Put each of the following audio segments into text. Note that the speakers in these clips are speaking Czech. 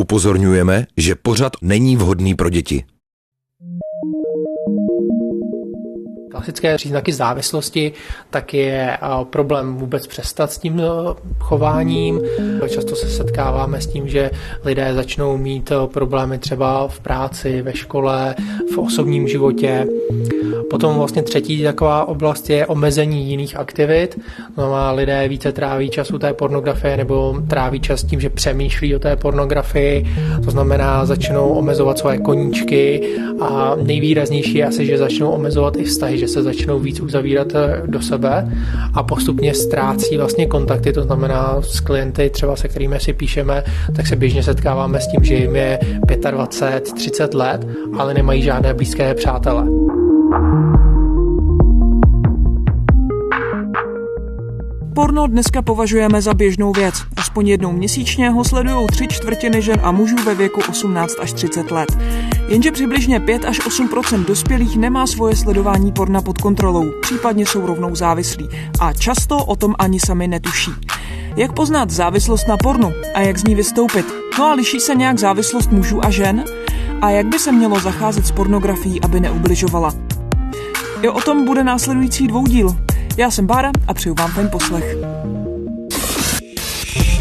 Upozorňujeme, že pořad není vhodný pro děti. Klasické příznaky závislosti tak je eh, problém vůbec přestat s tím eh, chováním. Často se setkáváme s tím, že lidé začnou mít eh, problémy třeba v práci, ve škole, v osobním životě. Potom vlastně třetí taková oblast je omezení jiných aktivit. No lidé více tráví čas u té pornografie nebo tráví čas tím, že přemýšlí o té pornografii. To znamená, začnou omezovat svoje koníčky a nejvýraznější je asi, že začnou omezovat i vztahy, že se začnou víc uzavírat eh, do sebe a postupně ztrácí vlastně kontakty, to znamená s klienty třeba se kterými si píšeme, tak se běžně setkáváme s tím, že jim je 25, 30 let, ale nemají žádné blízké přátele. Porno dneska považujeme za běžnou věc. Aspoň jednou měsíčně ho sledují tři čtvrtiny žen a mužů ve věku 18 až 30 let. Jenže přibližně 5 až 8% dospělých nemá svoje sledování porna pod kontrolou, případně jsou rovnou závislí a často o tom ani sami netuší. Jak poznat závislost na pornu a jak z ní vystoupit? No a liší se nějak závislost mužů a žen? A jak by se mělo zacházet s pornografií, aby neubližovala? I o tom bude následující dvoudíl. Já jsem Bára a přeju vám ten poslech.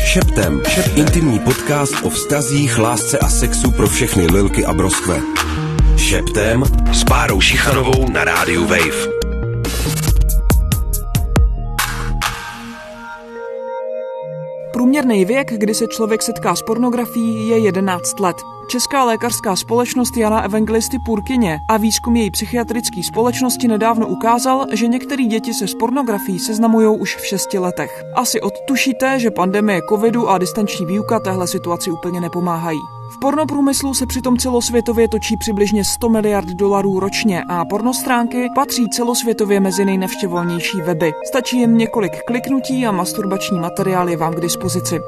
Šeptem. Šeptem. Intimní podcast o vztazích, lásce a sexu pro všechny lilky a broskve. Šeptem s Bárou Šichanovou na rádiu Wave. Průměrný věk, kdy se člověk setká s pornografií, je 11 let. Česká lékařská společnost Jana Evangelisty Purkyně a výzkum její psychiatrické společnosti nedávno ukázal, že některé děti se s pornografií seznamují už v 6 letech. Asi odtušíte, že pandemie covidu a distanční výuka téhle situaci úplně nepomáhají. V pornoprůmyslu se přitom celosvětově točí přibližně 100 miliard dolarů ročně a pornostránky patří celosvětově mezi nejnavštěvovanější weby. Stačí jen několik kliknutí a masturbační materiál je vám k dispozici.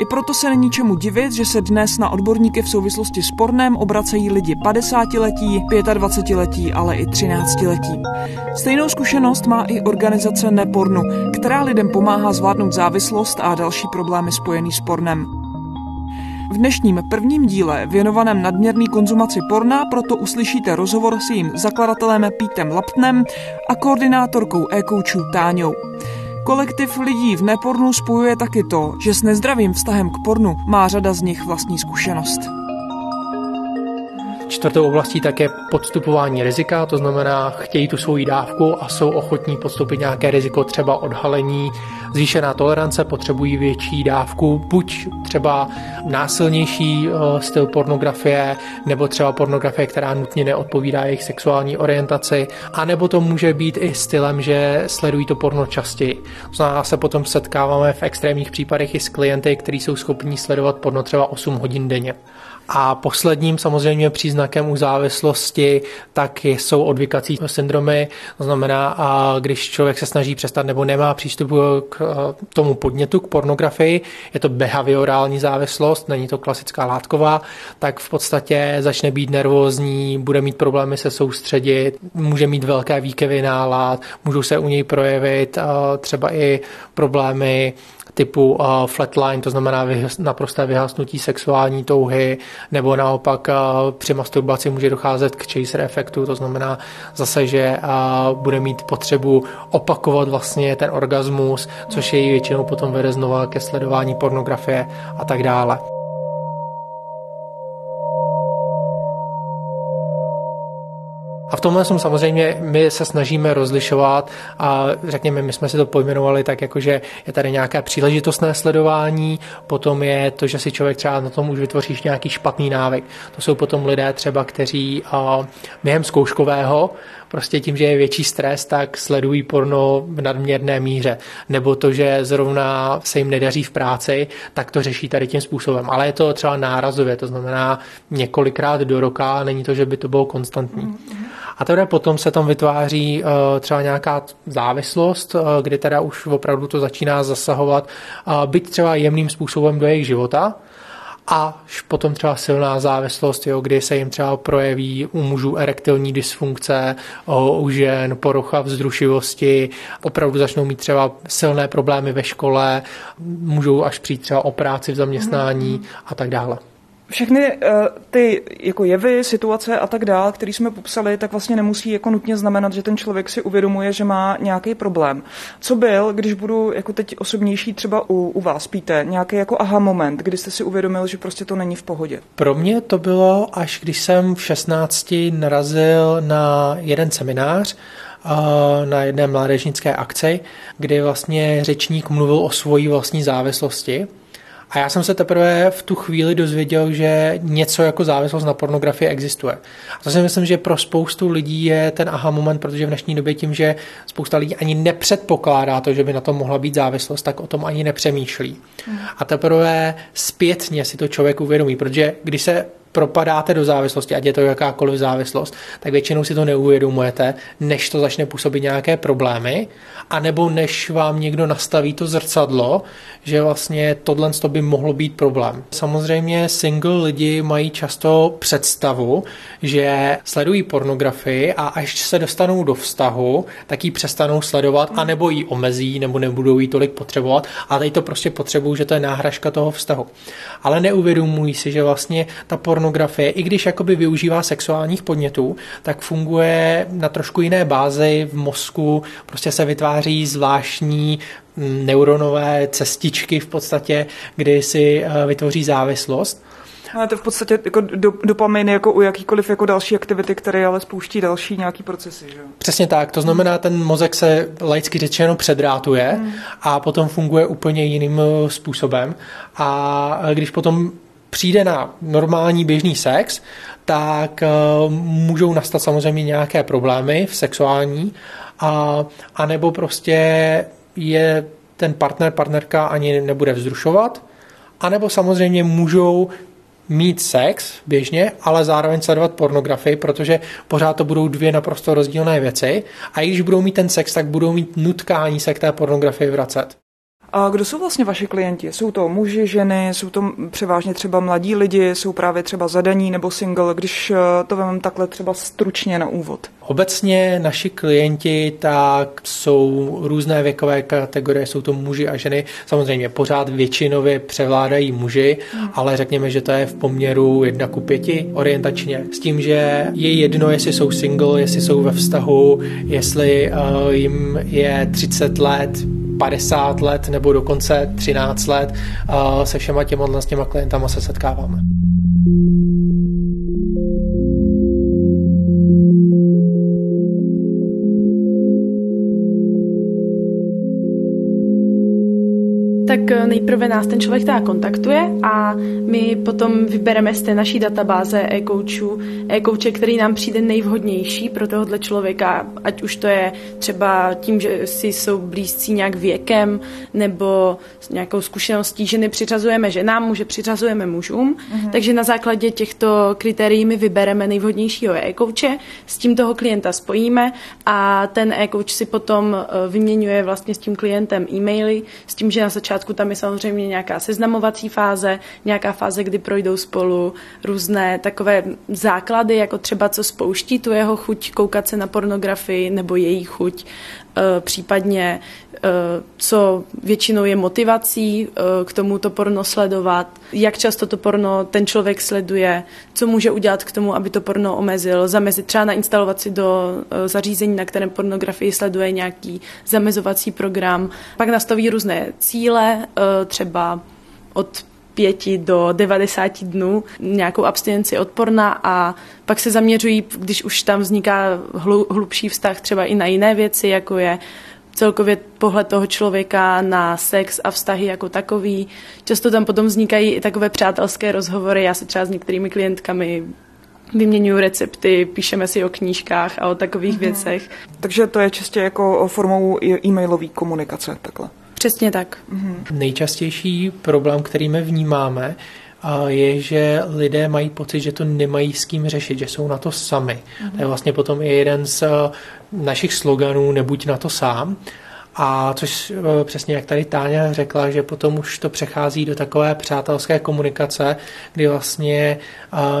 I proto se není čemu divit, že se dnes na odborníky v souvislosti s pornem obracejí lidi 50-letí, 25-letí, ale i 13-letí. Stejnou zkušenost má i organizace Nepornu, která lidem pomáhá zvládnout závislost a další problémy spojený s pornem. V dnešním prvním díle, věnovaném nadměrný konzumaci porna, proto uslyšíte rozhovor s jejím zakladatelem Pítem Laptnem a koordinátorkou e-coachů Táňou. Kolektiv lidí v nepornu spojuje taky to, že s nezdravým vztahem k pornu má řada z nich vlastní zkušenost. Čtvrtou oblastí také podstupování rizika, to znamená, chtějí tu svoji dávku a jsou ochotní podstoupit nějaké riziko, třeba odhalení, zvýšená tolerance, potřebují větší dávku, buď třeba násilnější eh, styl pornografie, nebo třeba pornografie, která nutně neodpovídá jejich sexuální orientaci, anebo to může být i stylem, že sledují to porno častěji. To znamená, se potom setkáváme v extrémních případech i s klienty, kteří jsou schopní sledovat porno třeba 8 hodin denně. A posledním samozřejmě příznakem u závislosti tak jsou odvykací syndromy, to znamená, a když člověk se snaží přestat nebo nemá přístup k tomu podnětu, k pornografii, je to behaviorální závislost, není to klasická látková, tak v podstatě začne být nervózní, bude mít problémy se soustředit, může mít velké výkyvy nálad, můžou se u něj projevit třeba i problémy typu uh, flatline, to znamená naprosté vyhasnutí sexuální touhy, nebo naopak uh, při masturbaci může docházet k chaser efektu, to znamená zase, že uh, bude mít potřebu opakovat vlastně ten orgasmus, což jej většinou potom vede znova ke sledování pornografie a tak dále. A v tomhle jsem samozřejmě my se snažíme rozlišovat a řekněme, my jsme si to pojmenovali tak, jako že je tady nějaké příležitostné sledování, potom je to, že si člověk třeba na tom už vytvoříš nějaký špatný návyk. To jsou potom lidé třeba, kteří během zkouškového prostě tím, že je větší stres, tak sledují porno v nadměrné míře. Nebo to, že zrovna se jim nedaří v práci, tak to řeší tady tím způsobem. Ale je to třeba nárazově, to znamená několikrát do roka, není to, že by to bylo konstantní. Mm-hmm. A teprve potom se tam vytváří uh, třeba nějaká závislost, uh, kdy teda už opravdu to začíná zasahovat, uh, byť třeba jemným způsobem do jejich života, až potom třeba silná závislost, jo, kdy se jim třeba projeví u mužů erektilní dysfunkce, u žen porucha vzrušivosti, opravdu začnou mít třeba silné problémy ve škole, můžou až přijít třeba o práci v zaměstnání mm-hmm. a tak dále všechny uh, ty jako jevy, situace a tak dále, které jsme popsali, tak vlastně nemusí jako nutně znamenat, že ten člověk si uvědomuje, že má nějaký problém. Co byl, když budu jako teď osobnější třeba u, u vás, Píte, nějaký jako aha moment, kdy jste si uvědomil, že prostě to není v pohodě? Pro mě to bylo, až když jsem v 16 narazil na jeden seminář, eh, na jedné mládežnické akci, kdy vlastně řečník mluvil o svojí vlastní závislosti a já jsem se teprve v tu chvíli dozvěděl, že něco jako závislost na pornografii existuje. A to si myslím, že pro spoustu lidí je ten aha moment, protože v dnešní době tím, že spousta lidí ani nepředpokládá to, že by na tom mohla být závislost, tak o tom ani nepřemýšlí. Mm. A teprve zpětně si to člověk uvědomí, protože když se propadáte do závislosti, ať je to jakákoliv závislost, tak většinou si to neuvědomujete, než to začne působit nějaké problémy, anebo než vám někdo nastaví to zrcadlo, že vlastně tohle by mohlo být problém. Samozřejmě single lidi mají často představu, že sledují pornografii a až se dostanou do vztahu, tak ji přestanou sledovat, anebo ji omezí, nebo nebudou ji tolik potřebovat, ale teď to prostě potřebují, že to je náhražka toho vztahu. Ale neuvědomují si, že vlastně ta pornografie pornografie, i když jakoby využívá sexuálních podnětů, tak funguje na trošku jiné bázi v mozku, prostě se vytváří zvláštní mm, neuronové cestičky v podstatě, kdy si eh, vytvoří závislost. Ale to je v podstatě jako do, dopamin jako u jakýkoliv jako další aktivity, které ale spouští další nějaký procesy. Že? Přesně tak, to znamená, ten mozek se laicky řečeno předrátuje hmm. a potom funguje úplně jiným eh, způsobem. A když potom přijde na normální běžný sex, tak uh, můžou nastat samozřejmě nějaké problémy v sexuální, a, a nebo prostě je ten partner, partnerka ani nebude vzrušovat, anebo samozřejmě můžou mít sex běžně, ale zároveň sledovat pornografii, protože pořád to budou dvě naprosto rozdílné věci a i když budou mít ten sex, tak budou mít nutkání se k té pornografii vracet. A kdo jsou vlastně vaši klienti? Jsou to muži, ženy, jsou to převážně třeba mladí lidi, jsou právě třeba zadaní nebo single, když eh, to vememe takhle třeba stručně na úvod? Obecně naši klienti tak jsou různé věkové kategorie, jsou to muži a ženy. Samozřejmě pořád většinově převládají muži, hmm. ale řekněme, že to je v poměru 1 ku 5 orientačně. S tím, že je jedno, jestli jsou single, jestli jsou ve vztahu, jestli uh, jim je 30 let, 50 let nebo dokonce 13 let se všema těma, s těma klientama se setkáváme. Nejprve nás ten člověk teda kontaktuje a my potom vybereme z té naší databáze e-coachů e-coache, který nám přijde nejvhodnější pro tohohle člověka, ať už to je třeba tím, že si jsou blízcí nějak věkem nebo s nějakou zkušeností, že nepřiřazujeme ženám, muže přiřazujeme mužům, uh-huh. takže na základě těchto kritérií my vybereme nejvhodnějšího e-coache, s tím toho klienta spojíme a ten e-coach si potom eh, vyměňuje vlastně s tím klientem e-maily, s tím, že na začátku začátku tam je samozřejmě nějaká seznamovací fáze, nějaká fáze, kdy projdou spolu různé takové základy, jako třeba co spouští tu jeho chuť koukat se na pornografii nebo její chuť, případně e, co většinou je motivací e, k tomu to porno sledovat, jak často to porno ten člověk sleduje, co může udělat k tomu, aby to porno omezil, zamezit třeba nainstalovat si do zařízení, na kterém pornografii sleduje nějaký zamezovací program. Pak nastaví různé cíle, Eh, třeba od pěti do 90 dnů nějakou abstinenci odporná a pak se zaměřují, když už tam vzniká hlubší vztah třeba i na jiné věci, jako je celkově pohled toho člověka na sex a vztahy jako takový. Často tam potom vznikají i takové přátelské rozhovory. Já se třeba s některými klientkami vyměňuju recepty, píšeme si o knížkách a o takových mm-hmm. věcech. Takže to je čistě jako formou e-mailové komunikace, takhle. Přesně tak. Mm-hmm. Nejčastější problém, který my vnímáme, je, že lidé mají pocit, že to nemají s kým řešit, že jsou na to sami. Mm-hmm. To je vlastně potom i jeden z našich sloganů Nebuď na to sám. A což eh, přesně jak tady Táňa řekla, že potom už to přechází do takové přátelské komunikace, kdy vlastně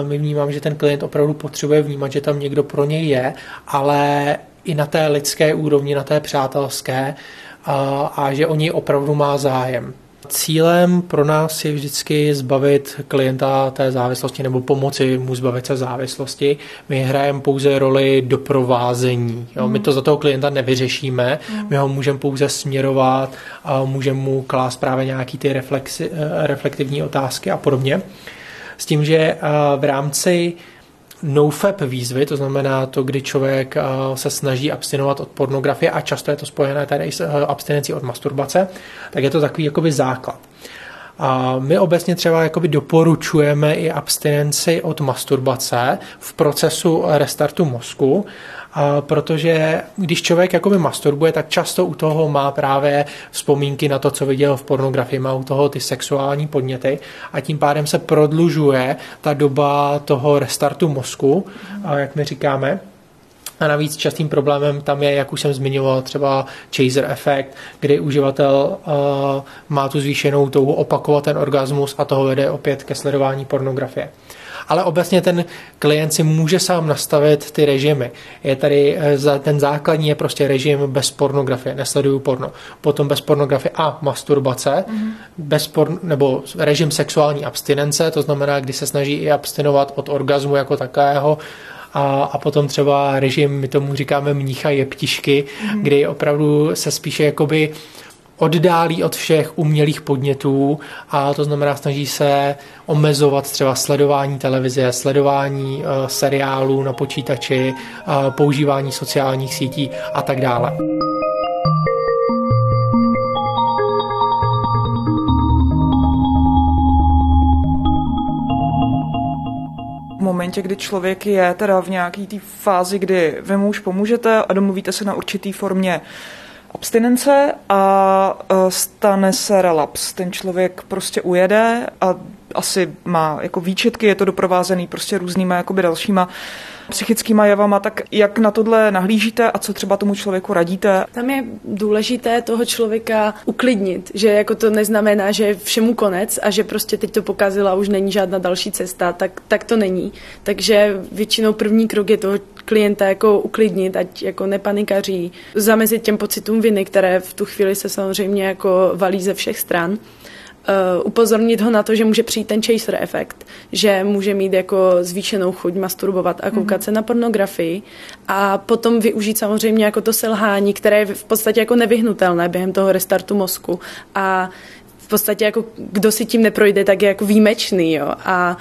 my vnímám, že ten klient opravdu potřebuje vnímat, že tam někdo pro něj je, ale i na té lidské úrovni, na té přátelské a, a že o něj opravdu má zájem. Cílem pro nás je vždycky zbavit klienta té závislosti nebo pomoci mu zbavit se závislosti. My hrajeme pouze roli doprovázení. Jo? My to za toho klienta nevyřešíme, my ho můžeme pouze směrovat, a můžeme mu klást právě nějaký ty reflexi, eh, reflektivní otázky a podobně. S tím, že eh, v rámci nofap výzvy, to znamená to, kdy člověk eh, se snaží abstinovat od pornografie a často je to spojené tady s eh, abstinencí od masturbace, tak je to takový jakoby základ. A my obecně třeba jakoby doporučujeme i abstinenci od masturbace v procesu restartu mozku, protože když člověk jakoby masturbuje, tak často u toho má právě vzpomínky na to, co viděl v pornografii, má u toho ty sexuální podněty a tím pádem se prodlužuje ta doba toho restartu mozku, jak my říkáme. A navíc častým problémem tam je, jak už jsem zmiňoval, třeba chaser efekt, kdy uživatel uh, má tu zvýšenou touhu opakovat ten orgasmus a toho vede opět ke sledování pornografie ale obecně ten klient si může sám nastavit ty režimy. Je tady eh, ten základní je prostě režim bez pornografie, nesleduju porno. Potom bez pornografie a masturbace, mm-hmm. bez porn, nebo režim sexuální abstinence, to znamená, kdy se snaží i abstinovat od orgazmu jako takého, a, a potom třeba režim, my tomu říkáme mnícha jeptišky, mm. kdy opravdu se spíše jakoby oddálí od všech umělých podnětů a to znamená snaží se omezovat třeba sledování televize, sledování uh, seriálů na počítači, uh, používání sociálních sítí a tak dále. momentě, kdy člověk je teda v nějaký té fázi, kdy vy mu už pomůžete a domluvíte se na určitý formě abstinence a e, stane se relaps. Ten člověk prostě ujede a asi má jako výčetky, je to doprovázený prostě různýma jakoby dalšíma psychickýma jevama, tak jak na tohle nahlížíte a co třeba tomu člověku radíte? Tam je důležité toho člověka uklidnit, že jako to neznamená, že je všemu konec a že prostě teď to pokazila už není žádná další cesta, tak, tak to není. Takže většinou první krok je toho klienta jako uklidnit, ať jako nepanikaří, zamezit těm pocitům viny, které v tu chvíli se samozřejmě jako valí ze všech stran uh, upozornit ho na to, že může přijít ten chaser efekt, že může mít jako zvýšenou chuť masturbovat a koukat mm-hmm. se na pornografii a potom využít samozřejmě jako to selhání, které je v podstatě jako nevyhnutelné během toho restartu mozku a v podstatě jako kdo si tím neprojde, tak je jako výjimečný, jo. A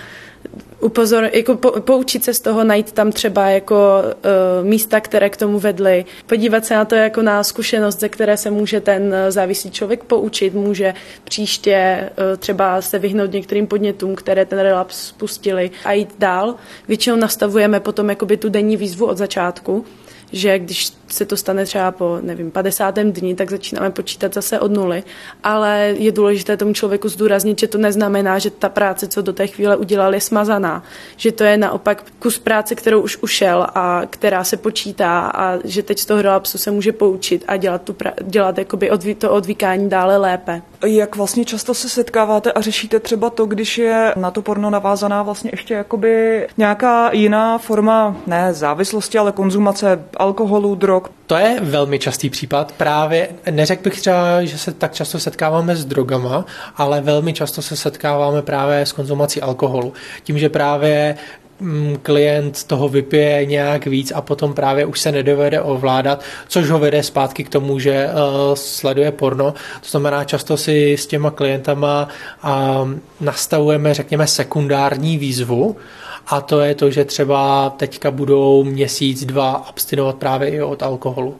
upozor, jako po, poučit se z toho, najít tam třeba jako uh, místa, které k tomu vedly, podívat se na to jako na zkušenost, ze které se může ten e, závislý člověk poučit, může příště uh, třeba se vyhnout některým podnětům, které ten relaps spustili a jít dál. Většinou nastavujeme potom jakoby tu denní výzvu od začátku, že když se to stane třeba po, nevím, 50. dní, tak začínáme počítat zase od nuly, ale je důležité tomu člověku zdůraznit, že to neznamená, že ta práce, co do té chvíle udělal, je smazaná, že to je naopak kus práce, kterou už ušel a která se počítá a že teď z toho relapsu se může poučit a dělat, tu pra- dělat jakoby odví- to odvykání dále lépe. Jak vlastně často se setkáváte a řešíte třeba to, když je na to porno navázaná vlastně ještě jakoby nějaká jiná forma, ne závislosti, ale konzumace alkoholu, drog, to je velmi častý případ. Právě neřekl bych třeba, že se tak často setkáváme s drogama, ale velmi často se setkáváme právě s konzumací alkoholu. Tím, že právě mm, klient toho vypije nějak víc a potom právě už se nedovede ovládat, což ho vede zpátky k tomu, že uh, sleduje porno. To znamená, často si s těma klientama uh, nastavujeme, řekněme, sekundární výzvu, a to je to, že třeba teďka budou měsíc, dva abstinovat právě i od alkoholu.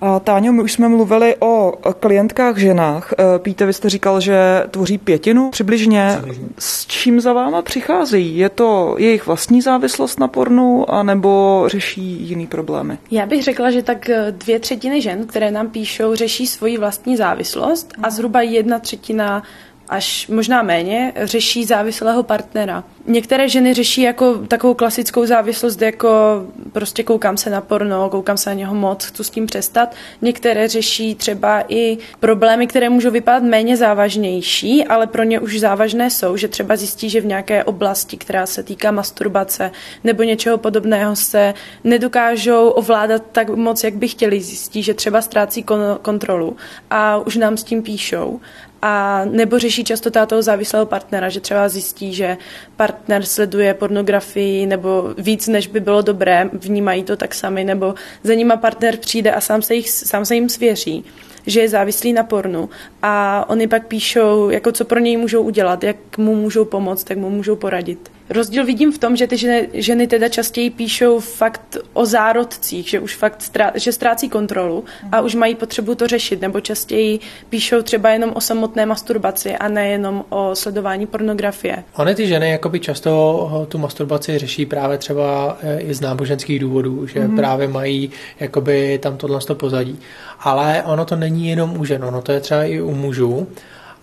A Táňo, my už jsme mluvili o klientkách ženách. E, Píte, vy jste říkal, že tvoří pětinu přibližně. přibližně. S čím za váma přicházejí? Je to jejich vlastní závislost na pornu, anebo řeší jiný problémy? Já bych řekla, že tak dvě třetiny žen, které nám píšou, řeší svoji vlastní závislost a zhruba jedna třetina až možná méně řeší závislého partnera. Některé ženy řeší jako takovou klasickou závislost, jako prostě koukám se na porno, koukám se na něho moc, chci s tím přestat. Některé řeší třeba i problémy, které můžou vypadat méně závažnější, ale pro ně už závažné jsou, že třeba zjistí, že v nějaké oblasti, která se týká masturbace nebo něčeho podobného, se nedokážou ovládat tak moc, jak by chtěli. Zjistí, že třeba ztrácí kontrolu a už nám s tím píšou a nebo řeší často toho závislého partnera, že třeba zjistí, že partner sleduje pornografii nebo víc, než by bylo dobré, vnímají to tak sami, nebo za nima partner přijde a sám se, jich, sám se jim svěří že je závislý na pornu a oni pak píšou, jako co pro něj můžou udělat, jak mu můžou pomoct, jak mu můžou poradit. Rozdíl vidím v tom, že ty ženy, ženy teda častěji píšou fakt o zárodcích, že už fakt strá, že ztrácí kontrolu a už mají potřebu to řešit, nebo častěji píšou třeba jenom o samotné masturbaci a nejenom o sledování pornografie. Ony ty ženy jakoby často tu masturbaci řeší právě třeba eh, i z náboženských důvodů, že mm-hmm. právě mají jakoby tam tohle pozadí. Ale ono to není jenom u žen, ono to je třeba i u mužů.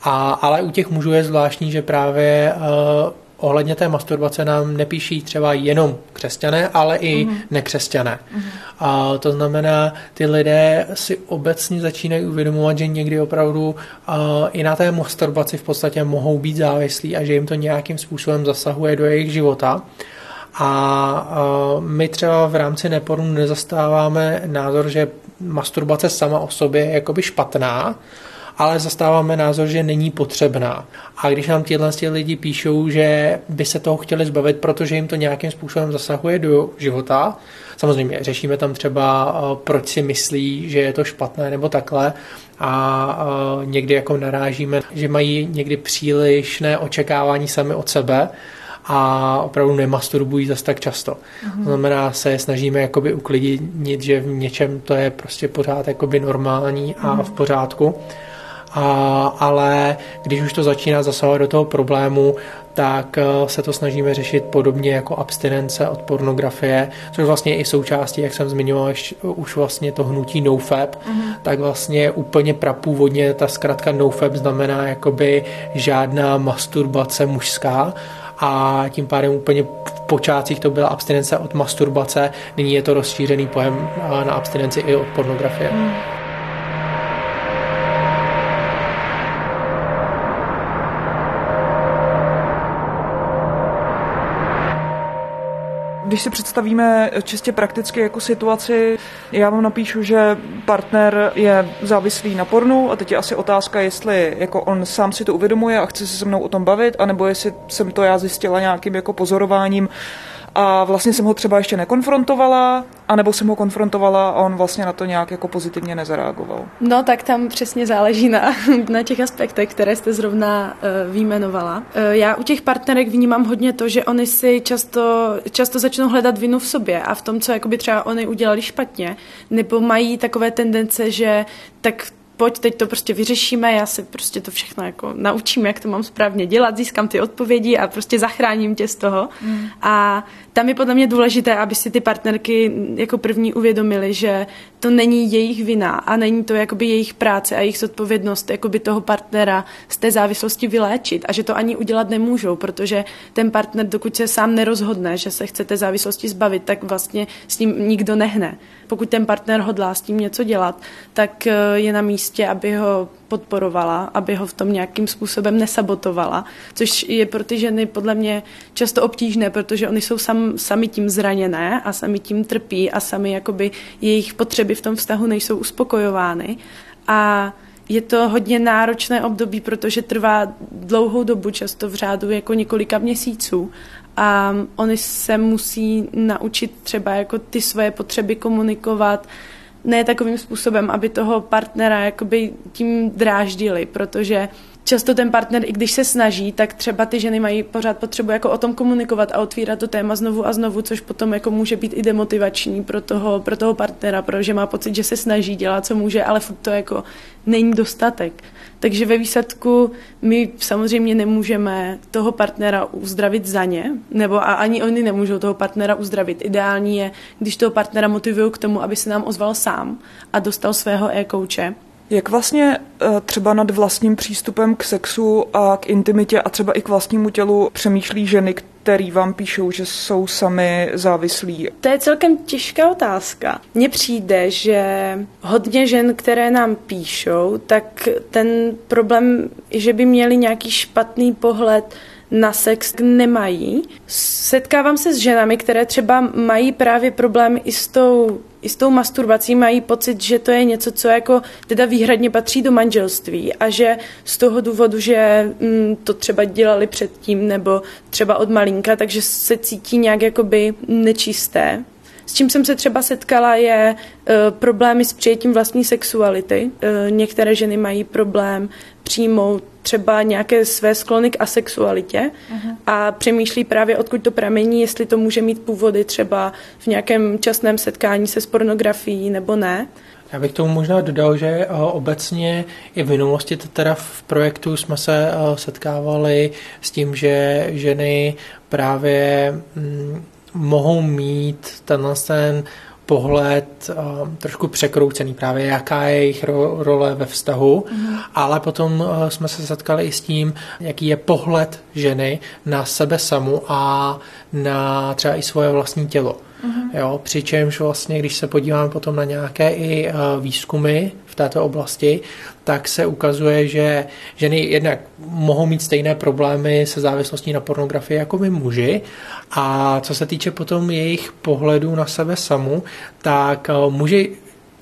A, ale u těch mužů je zvláštní, že právě uh, ohledně té masturbace nám nepíší třeba jenom křesťané, ale i mm. nekřesťané. Mm. A to znamená, ty lidé si obecně začínají uvědomovat, že někdy opravdu uh, i na té masturbaci v podstatě mohou být závislí a že jim to nějakým způsobem zasahuje do jejich života. A uh, my třeba v rámci nepornu nezastáváme názor, že masturbace sama o sobě je jakoby špatná, ale zastáváme názor, že není potřebná. A když nám tyhle lidi píšou, že by se toho chtěli zbavit, protože jim to nějakým způsobem zasahuje do života, samozřejmě řešíme tam třeba, eh, proč si myslí, že je to špatné nebo takhle, a eh, někdy jako narážíme, že mají někdy přílišné očekávání sami od sebe, a opravdu nemasturbují zase tak často. Mm-hmm. To znamená, se snažíme jakoby uklidnit, že v něčem to je prostě pořád jakoby normální a mm-hmm. v pořádku a, ale když už to začíná zasahovat do toho problému, tak eh, se to snažíme řešit podobně jako abstinence od pornografie, což vlastně i součástí, jak jsem zmiňoval, už vlastně to hnutí nofap, mm-hmm. tak vlastně úplně prapůvodně ta zkratka nofap znamená jakoby žádná masturbace mužská, a tím pádem úplně v počátcích to byla abstinence od masturbace, nyní je to rozšířený pojem eh, na abstinenci i od pornografie. Mm. Když si představíme čistě prakticky jako situaci, já vám napíšu, že partner je závislý na pornu a teď je asi otázka, jestli jako on sám si to uvědomuje a chce se se mnou o tom bavit, anebo jestli jsem to já zjistila nějakým jako pozorováním a vlastně jsem ho třeba ještě nekonfrontovala, anebo jsem ho konfrontovala a on vlastně na to nějak jako pozitivně nezareagoval. No tak tam přesně záleží na, na těch aspektech, které jste zrovna uh, výjmenovala. Uh, já u těch partnerek vnímám hodně to, že oni si často, často začnou hledat vinu v sobě a v tom, co jakoby třeba oni udělali špatně, nebo mají takové tendence, že tak pojď, teď to prostě vyřešíme, já se prostě to všechno jako naučím, jak to mám správně dělat, získám ty odpovědi a prostě zachráním tě z toho. Mm. A tam je podle mě důležité, aby si ty partnerky jako první uvědomili, že to není jejich vina a není to jakoby jejich práce a jejich zodpovědnost jakoby toho partnera z té závislosti vyléčit a že to ani udělat nemůžou, protože ten partner, dokud se sám nerozhodne, že se chce té závislosti zbavit, tak vlastně s ním nikdo nehne. Pokud ten partner hodlá s tím něco dělat, tak eh, je na místě, aby ho podporovala, aby ho v tom nějakým způsobem nesabotovala, což je pro ty ženy podle mě často obtížné, protože oni jsou sam, sami tím zraněné a sami tím trpí a sami jakoby jejich potřeby v tom vztahu nejsou uspokojovány. A je to hodně náročné období, protože trvá dlouhou dobu, často v řádu jako několika měsíců a oni se musí naučit třeba jako ty svoje potřeby komunikovat, ne takovým způsobem, aby toho partnera jakoby tím dráždili, protože často ten partner, i když se snaží, tak třeba ty ženy mají pořád potřebu jako o tom komunikovat a otvírat to téma znovu a znovu, což potom jako může být i demotivační pro toho, pro toho partnera, protože má pocit, že se snaží dělat, co může, ale to jako není dostatek. Takže ve výsledku my samozřejmě nemůžeme toho partnera uzdravit za ně, nebo a ani oni nemůžou toho partnera uzdravit. Ideální je, když toho partnera motivují k tomu, aby se nám ozval sám a dostal svého e-kouče Jak vlastně eh, třeba nad vlastním přístupem k sexu a k intimitě a třeba i k vlastnímu tělu přemýšlí ženy, který vám píšou, že jsou sami závislí? To je celkem těžká otázka. Mně přijde, že hodně žen, které nám píšou, tak ten problém, že by měli nějaký špatný pohled na sex nemají. Setkávám se s ženami, které třeba mají právě problémy i s tou i s tou masturbací mají pocit, že to je něco, co jako teda výhradně patří do manželství a že z toho důvodu, že mm, to třeba dělali předtím nebo třeba od malinka, takže se cítí nějak jakoby nečisté. S čím jsem se třeba setkala je e, problémy s přijetím vlastní sexuality. E, některé ženy mají problém přijmout třeba nějaké své sklony k asexualitě uh-huh. a přemýšlí právě, odkud to pramení, jestli to může mít původy třeba v nějakém časném setkání se s pornografií nebo ne. Já bych tomu možná dodal, že eh, obecně i v minulosti teda v projektu jsme se eh, setkávali s tím, že ženy právě mm, mohou mít tenhle ten pohled uh, trošku překroucený, právě jaká je jejich ro- role ve vztahu, mm. ale potom uh, jsme se setkali i s tím, jaký je pohled ženy na sebe samu a na třeba i svoje vlastní tělo. Mm. Jo, přičemž vlastně, když se podíváme potom na nějaké i uh, výzkumy v této oblasti, tak se ukazuje, že ženy jednak mohou mít stejné problémy se závislostí na pornografii jako my muži. A co se týče potom jejich pohledu na sebe samu, tak uh, muži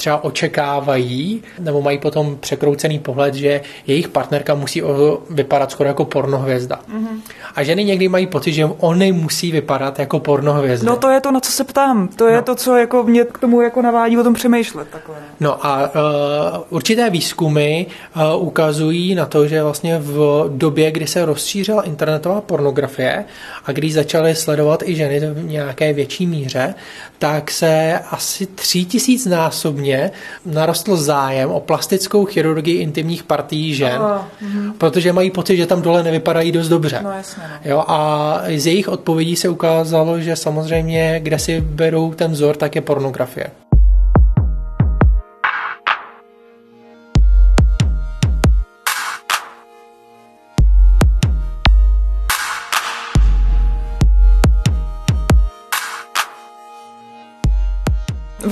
třeba očekávají nebo mají potom překroucený pohled, že jejich partnerka musí vypadat skoro jako pornohvězda. Mm-hmm. A ženy někdy mají pocit, že oni musí vypadat jako pornohvězda. No to je to, na co se ptám. To je no. to, co jako mě k tomu jako navádí o tom přemýšlet. Takové. No a uh, určité výzkumy uh, ukazují na to, že vlastně v době, kdy se rozšířila internetová pornografie a když začaly sledovat i ženy v nějaké větší míře, tak se asi tří tisíc násobně narostl zájem o plastickou chirurgii intimních partií žen, oh, mm. protože mají pocit, že tam dole nevypadají dost dobře. No, jasně, no. Jo, a z jejich odpovědí se ukázalo, že samozřejmě, kde si berou ten vzor, tak je pornografie.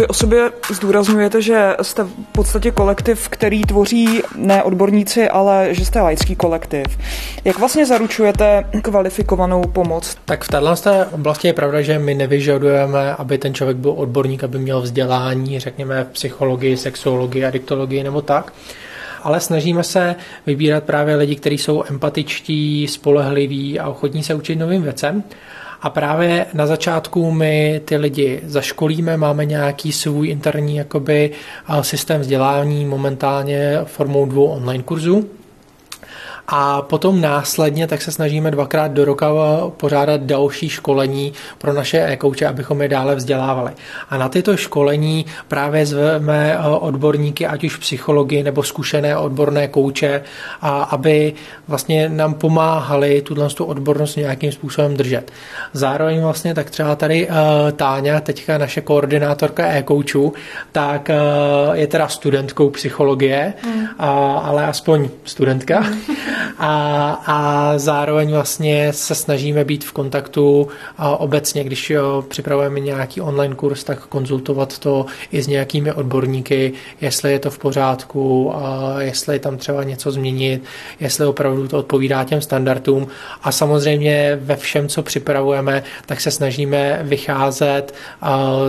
O sobě zdůrazňujete, že jste v podstatě kolektiv, který tvoří ne odborníci, ale že jste laický kolektiv. Jak vlastně zaručujete kvalifikovanou pomoc? Tak v této oblasti je pravda, že my nevyžadujeme, aby ten člověk byl odborník, aby měl vzdělání, řekněme, v psychologii, sexuologii, adiktologii nebo tak ale snažíme se vybírat právě lidi, kteří jsou empatičtí, spolehliví a ochotní se učit novým věcem. A právě na začátku my ty lidi zaškolíme, máme nějaký svůj interní jakoby systém vzdělání momentálně formou dvou online kurzů, a potom následně tak se snažíme dvakrát do roka pořádat další školení pro naše e-kouče, abychom je dále vzdělávali. A na tyto školení právě zveme eh, odborníky, ať už psychologi nebo zkušené odborné kouče, a aby vlastně nám pomáhali tuto tu odbornost nějakým způsobem držet. Zároveň vlastně tak třeba tady uh, Táňa, teďka naše koordinátorka e-koučů, tak uh, je teda studentkou psychologie, mm. ale aspoň studentka. A, a zároveň vlastně se snažíme být v kontaktu a obecně, když připravujeme nějaký online kurz, tak konzultovat to i s nějakými odborníky, jestli je to v pořádku, a jestli je tam třeba něco změnit, jestli opravdu to odpovídá těm standardům. A samozřejmě ve všem, co připravujeme, tak se snažíme vycházet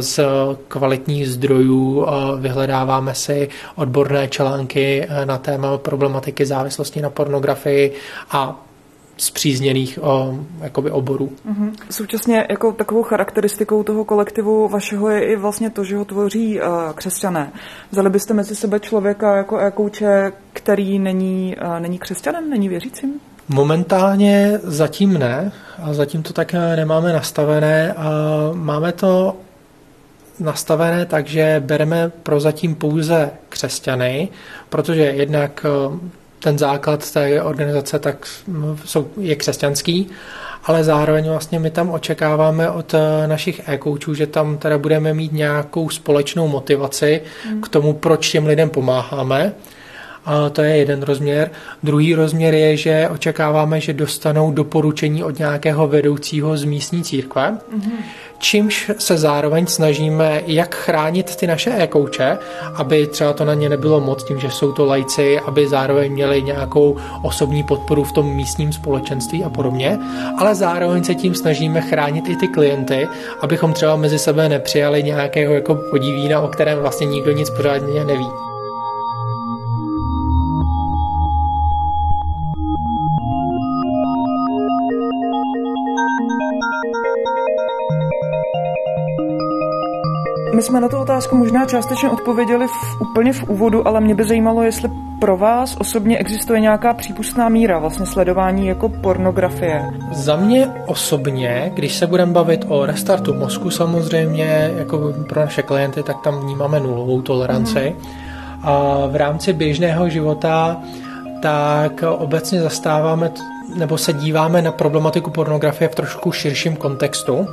z kvalitních zdrojů, vyhledáváme si odborné články na téma problematiky závislosti na pornografii, fotografii a zpřízněných o, jakoby oborů. Mm-hmm. Současně jako takovou charakteristikou toho kolektivu vašeho je i vlastně to, že ho tvoří uh, křesťané. Vzali byste mezi sebe člověka jako e-kouče, který není, uh, není křesťanem, není věřícím? Momentálně zatím ne, a zatím to tak nemáme nastavené. A máme to nastavené tak, že bereme prozatím pouze křesťany, protože jednak ten základ té organizace tak jsou, je křesťanský, ale zároveň vlastně my tam očekáváme od eh, našich e-koučů, že tam teda budeme mít nějakou společnou motivaci mm. k tomu, proč těm lidem pomáháme To je jeden rozměr. Druhý rozměr je, že očekáváme, že dostanou doporučení od nějakého vedoucího z místní církve. Mm-hmm čímž se zároveň snažíme jak chránit ty naše e-kouče, aby třeba to na ně nebylo moc tím, že jsou to lajci, aby zároveň měli nějakou osobní podporu v tom místním společenství a podobně, ale zároveň se tím snažíme chránit i ty klienty, abychom třeba mezi sebe nepřijali nějakého jako podivína, o kterém vlastně nikdo nic pořádně neví. My jsme na tu otázku možná částečně odpověděli v, úplně v úvodu, ale mě by zajímalo, jestli pro vás osobně existuje nějaká přípustná míra vlastně sledování jako pornografie. Za mě osobně, když se budeme bavit o restartu mozku samozřejmě, jako pro naše klienty, tak tam vnímáme nulovou toleranci. Mm-hmm. A v rámci běžného života tak obecně zastáváme nebo se díváme na problematiku pornografie v trošku širším kontextu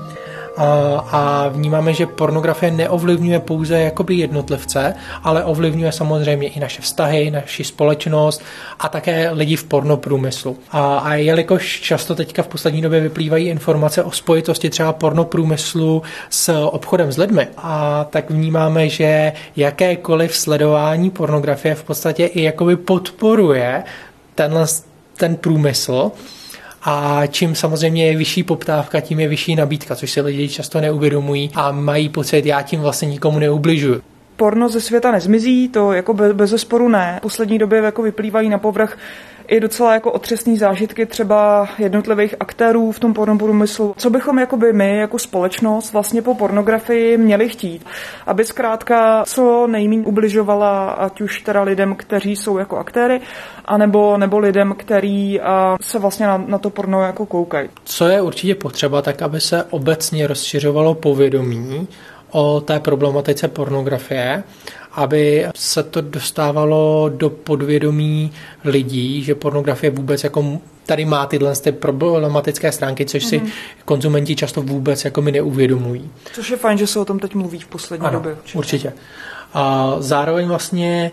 a vnímáme, že pornografie neovlivňuje pouze jakoby jednotlivce, ale ovlivňuje samozřejmě i naše vztahy, naši společnost a také lidi v pornoprůmyslu. A, a jelikož často teďka v poslední době vyplývají informace o spojitosti třeba pornoprůmyslu s obchodem s lidmi, a tak vnímáme, že jakékoliv sledování pornografie v podstatě i jakoby podporuje tenhle ten průmysl a čím samozřejmě je vyšší poptávka, tím je vyšší nabídka, což si lidi často neuvědomují a mají pocit, já tím vlastně nikomu neubližuju porno ze světa nezmizí, to jako bez, bez zesporu ne. V poslední době jako vyplývají na povrch i docela jako otřesné zážitky třeba jednotlivých aktérů v tom pornoprůmyslu. Co bychom jako by my jako společnost vlastně po pornografii měli chtít? Aby zkrátka co nejméně ubližovala ať už teda lidem, kteří jsou jako aktéry, anebo nebo lidem, který se vlastně na, na to porno jako koukají. Co je určitě potřeba, tak aby se obecně rozšiřovalo povědomí o té problematice pornografie, aby se to dostávalo do podvědomí lidí, že pornografie vůbec jako tady má tyhle ty problematické stránky, což mm-hmm. si mhm. konzumenti často vůbec jako mi neuvědomují. Což je fajn, že se o tom teď mluví v poslední ano, době. Určitě. určitě. A zároveň vlastně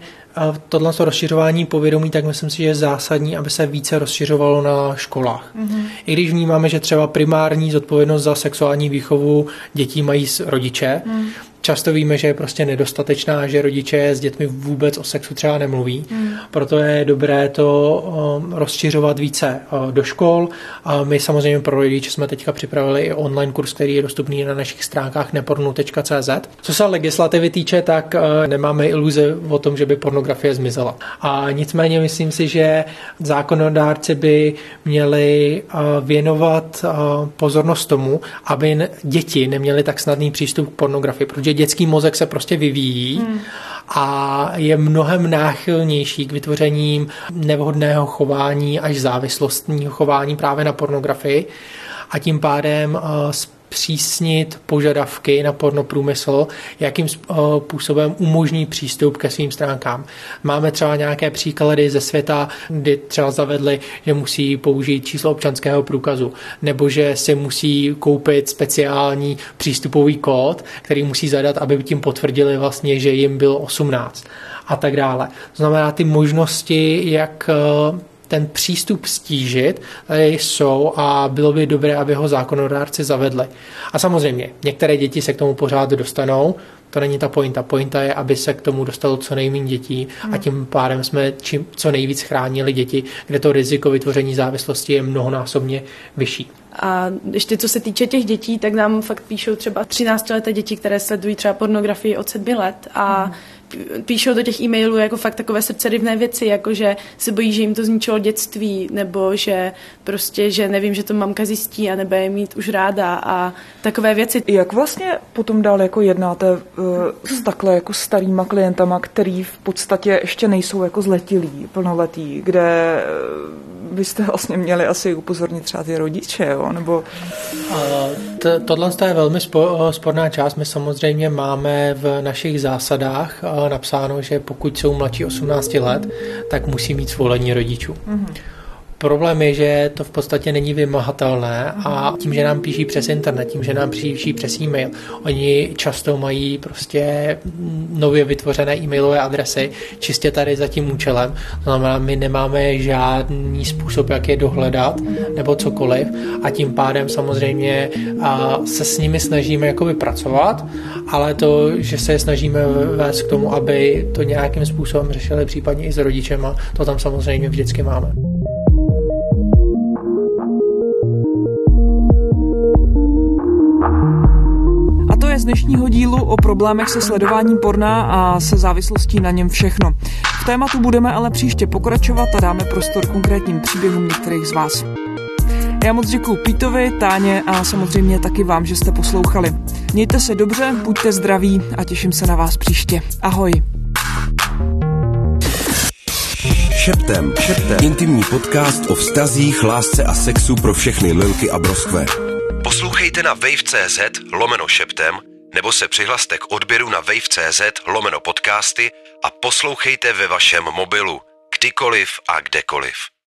tohle rozšiřování povědomí, tak myslím si, že je zásadní, aby se více rozšiřovalo na školách. Mm-hmm. I když vnímáme, že třeba primární zodpovědnost za sexuální výchovu dětí mají rodiče, mm. Často víme, že je prostě nedostatečná, že rodiče s dětmi vůbec o sexu třeba nemluví. Mm. Proto je dobré to um, rozšiřovat více uh, do škol. A my samozřejmě pro rodiče jsme teďka připravili i online kurz, který je dostupný na našich stránkách nepornu.cz. Co se legislativy týče, tak uh, nemáme iluze o tom, že by pornografie zmizela. A nicméně myslím si, že zákonodárci by měli uh, věnovat pozornost tomu, aby děti neměly tak snadný přístup k pornografii, protože dětský mozek se prostě vyvíjí hmm. a je mnohem náchylnější k vytvoření nevhodného chování až závislostního chování právě na pornografii a tím pádem uh, zpřísnit požadavky na pornoprůmysl, jakým způsobem umožní přístup ke svým stránkám. Máme třeba nějaké příklady ze světa, kdy třeba zavedli, že musí použít číslo občanského průkazu, nebo že si musí koupit speciální přístupový kód, který musí zadat, aby tím potvrdili vlastně, že jim bylo 18 a tak dále. To znamená, ty možnosti, jak ten přístup stížit jsou a bylo by dobré, aby ho zákonodárci zavedli. A samozřejmě, některé děti se k tomu pořád dostanou, to není ta pointa. Pointa je, aby se k tomu dostalo co nejméně dětí a tím pádem jsme čím, co nejvíc chránili děti, kde to riziko vytvoření závislosti je mnohonásobně vyšší. A ještě co se týče těch dětí, tak nám fakt píšou třeba 13 leté děti, které sledují třeba pornografii od 7 let a mm píšou do těch e-mailů jako fakt takové srdcerivné věci, jako že se bojí, že jim to zničilo dětství, nebo že prostě, že nevím, že to mamka zjistí a nebude mít už ráda a takové věci. Jak vlastně potom dál jako jednáte uh, s takhle jako starýma klientama, který v podstatě ještě nejsou jako zletilí, plnoletí, kde uh, byste vlastně měli asi upozornit třeba ty rodiče, jo? nebo... To, tohle je velmi sporná část. My samozřejmě máme v našich zásadách napsáno, že pokud jsou mladší 18 let, tak musí mít svolení rodičů. Mm-hmm. Problém je, že to v podstatě není vymahatelné a tím, že nám píší přes internet, tím, že nám píší přes e-mail, oni často mají prostě nově vytvořené e-mailové adresy čistě tady za tím účelem. To znamená, my nemáme žádný způsob, jak je dohledat nebo cokoliv a tím pádem samozřejmě se s nimi snažíme jakoby pracovat, ale to, že se snažíme vést k tomu, aby to nějakým způsobem řešili případně i s rodičema, to tam samozřejmě vždycky máme. Je z dnešního dílu o problémech se sledováním porna a se závislostí na něm všechno. V tématu budeme ale příště pokračovat a dáme prostor konkrétním příběhům některých z vás. Já moc děkuji Pítovi, Táně a samozřejmě taky vám, že jste poslouchali. Mějte se dobře, buďte zdraví a těším se na vás příště. Ahoj. Šeptem. Šeptem. Intimní podcast o vztazích, lásce a sexu pro všechny lilky a broskve. Poslouchejte na wave.cz lomeno šeptem nebo se přihlaste k odběru na wave.cz lomeno podcasty a poslouchejte ve vašem mobilu, kdykoliv a kdekoliv.